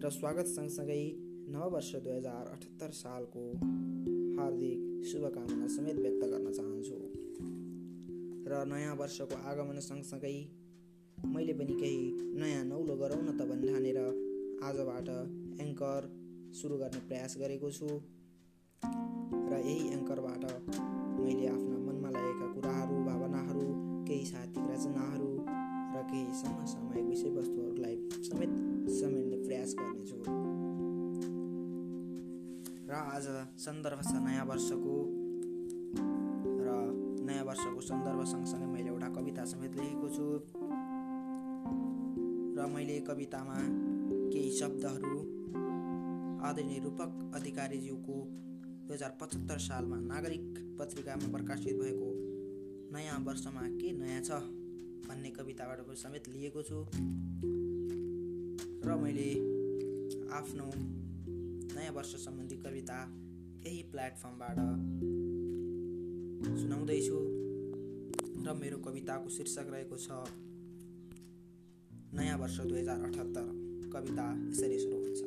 र स्वागत सँगसँगै नववर्ष दुई हजार अठहत्तर सालको हार्दिक शुभकामना समेत व्यक्त गर्न चाहन्छु। र नयाँ वर्षको आगमन सँगसँगै मैले पनि केही नयाँ नौलो गरौँ न त ठानेर आजबाट एङ्कर सुरु गर्ने प्रयास गरेको छु। र यही एङ्करबाट मैले आफ्ना मनमा लागेका कुराहरू भावनाहरू केही र केही समसामयिक विषयवस्तुहरूलाई समेत समेट्ने प्रयास गर्नेछु। र आज सन्दर्भ छ नयाँ वर्षको। र नयाँ वर्षको सन्दर्भ सँगसँगै मैले एउटा कविता समेत लेखेको छु। र मैले कवितामा केही शब्दहरू आदरणीय रूपक अधिकारीज्यूको दुई हजार पचहत्तर सालमा नागरिक पत्रिकामा प्रकाशित भएको नयाँ वर्षमा के नयाँ छ? भन्ने कविताबाट समेत लिएको छु। र मैले आफ्नो नयाँ वर्ष सम्बन्धी कविता यही प्लेटफर्मबाट सुनाउँदैछु र मेरो कविताको शीर्षक रहेको छ नयाँ वर्ष दुई हजार अठहत्तर। कविता यसरी सुरु हुन्छ।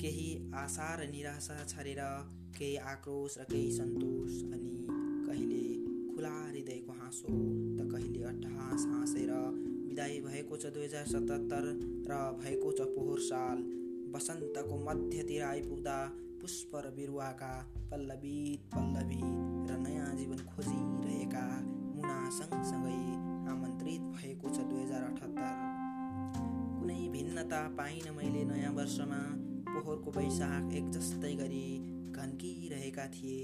केही आशा र निराशा छरेर केही आक्रोश र केही सन्तोष अनि कहिले खुला हृदयको हाँसो त कहिले अट्टहास हाँसेर विदाई भएको छ दुई हजार सतहत्तर र भएको छ पोहोर साल। वसन्तको मध्यतिर आइपुग्दा पुष्प र बिरुवाका पल्लवित पल्लवित र नयाँ जीवन खोजिरहेका मुना सँगसँगै आमन्त्रित भएको छ दुई हजार अठहत्तर। कुनै भिन्नता पाइनँ मैले नयाँ वर्षमा पोहोरको वैशाख एक जस्तै गरी घन्किरहेका थिए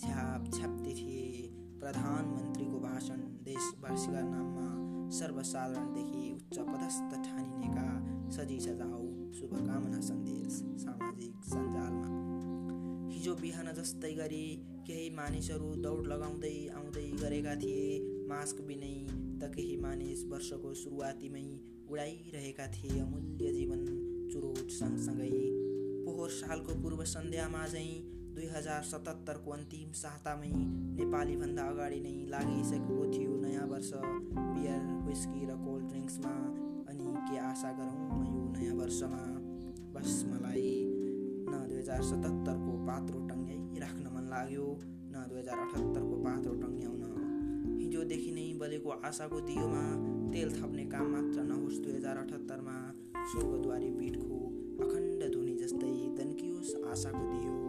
छ्याप छ्याप्ती थिए। प्रधानमन्त्रीको भाषण देशवासीका नाममा सर्वसाधारणदेखि उच्च पदस्थ ठानिनेका सजी सजाउ शुभकामना सन्देश सामाजिक सञ्जालमा। हिजो बिहान जस्तै गरी केही मानिसहरू दौड लगाउँदै आउँदै गरेका थिए। मास्क बिनै त केही मानिस वर्षको सुरुवातीमै उडाइरहेका थिए। अमूल्य जीवन चुरोट सँगसँगै पोहोर सालको पूर्व सन्ध्यामा चाहिँ दुई हजार सतहत्तरको अन्तिम सातामै नेपालीभन्दा अगाडि नै लागिसकेको थियो नयाँ वर्ष। बियर विस्की र कोल्ड ड्रिङ्क्समा अनि के आशा गरौँ यो नयाँ वर्षमा बस मलाई न दुई हजार सतहत्तरको पात्रो टङ्ग्याइ राख्न मन लाग्यो न दुई हजार अठहत्तरको पात्रो टङ्ग्याउन। हिजोदेखि नै बलेको आशाको दियोमा तेल थप्ने काम मात्र नहोस् दुई हजार अठहत्तरमा स्वर्गद्वारी पिठको अखण्ड धुनी जस्तै दन्कियोस् आशाको दियो।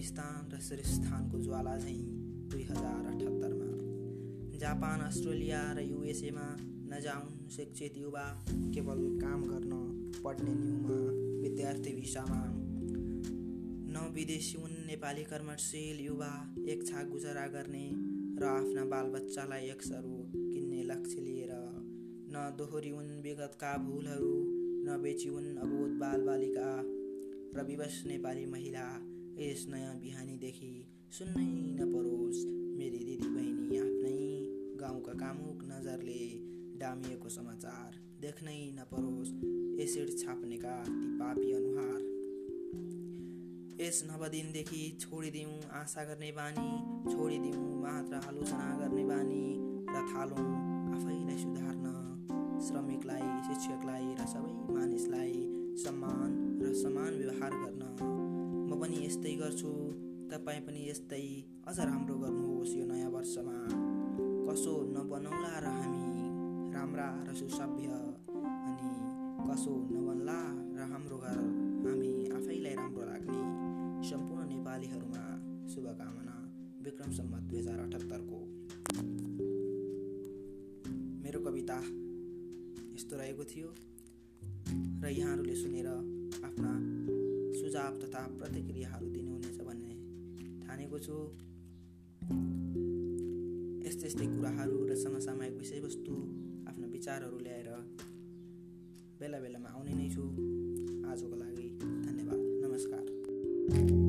नाभिस्थान र श्रीस्थानको ज्वाला झैँ दुई हजार अठहत्तरमा। जापान अस्ट्रेलिया र युएसएमा नजाउन् शिक्षित युवा केवल काम गर्न पढ्ने न्युमा विद्यार्थी भिसामा। न विदेशी उन नेपाली कर्मशील युवा एक छाक गुजरा गर्ने र आफ्ना बालबच्चालाई एक्सहरू किन्ने लक्ष्य लिएर न दोहोरी उन विगतका भुलहरू न बेची उन अबोध बालबालिका र विवश नेपाली महिला यस नयाँ बिहानीदेखि सुन्नै नपरोस्। मेरी दिदी बहिनी आफ्नै गाउँका कामुक नजरले डामिएको समाचार देख्नै नपरोस्। एसिड छाप्नेका ती पापी अनुहार। यस नवदिनदेखि छोडिदिउँ आशा गर्ने बानी छोडिदिउँ मात्र आलोचना गर्ने बानी र थालौँ आफैलाई सुधार्न। श्रमिकलाई शिक्षकलाई र सबै मानिसलाई सम्मान र समान व्यवहार गर्न। यस्तै गर्छु। तपाईँ पनि यस्तै अझ राम्रो गर्नुहोस् यो नयाँ वर्षमा। कसो नबनौला र हामी राम्रा र सुसभ्य अनि कसो नबन्ला र हाम्रो घर हामी आफैलाई राम्रो लाग्ने सम्पूर्ण नेपालीहरूमा शुभकामना। विक्रम सम्मत दुई हजार अठहत्तरको। मेरो कविता यस्तो रहेको थियो। र यहाँहरूले सुनेर आफ्ना सुझाव तथा प्रतिक्रियाहरू दिनुहुनेछ भन्ने ठानेको छु। यस्तै यस्तै कुराहरू र समसामयिक विषयवस्तु आफ्ना विचारहरू ल्याएर बेला बेलामा आउने नै छु। आजको लागि धन्यवाद। नमस्कार।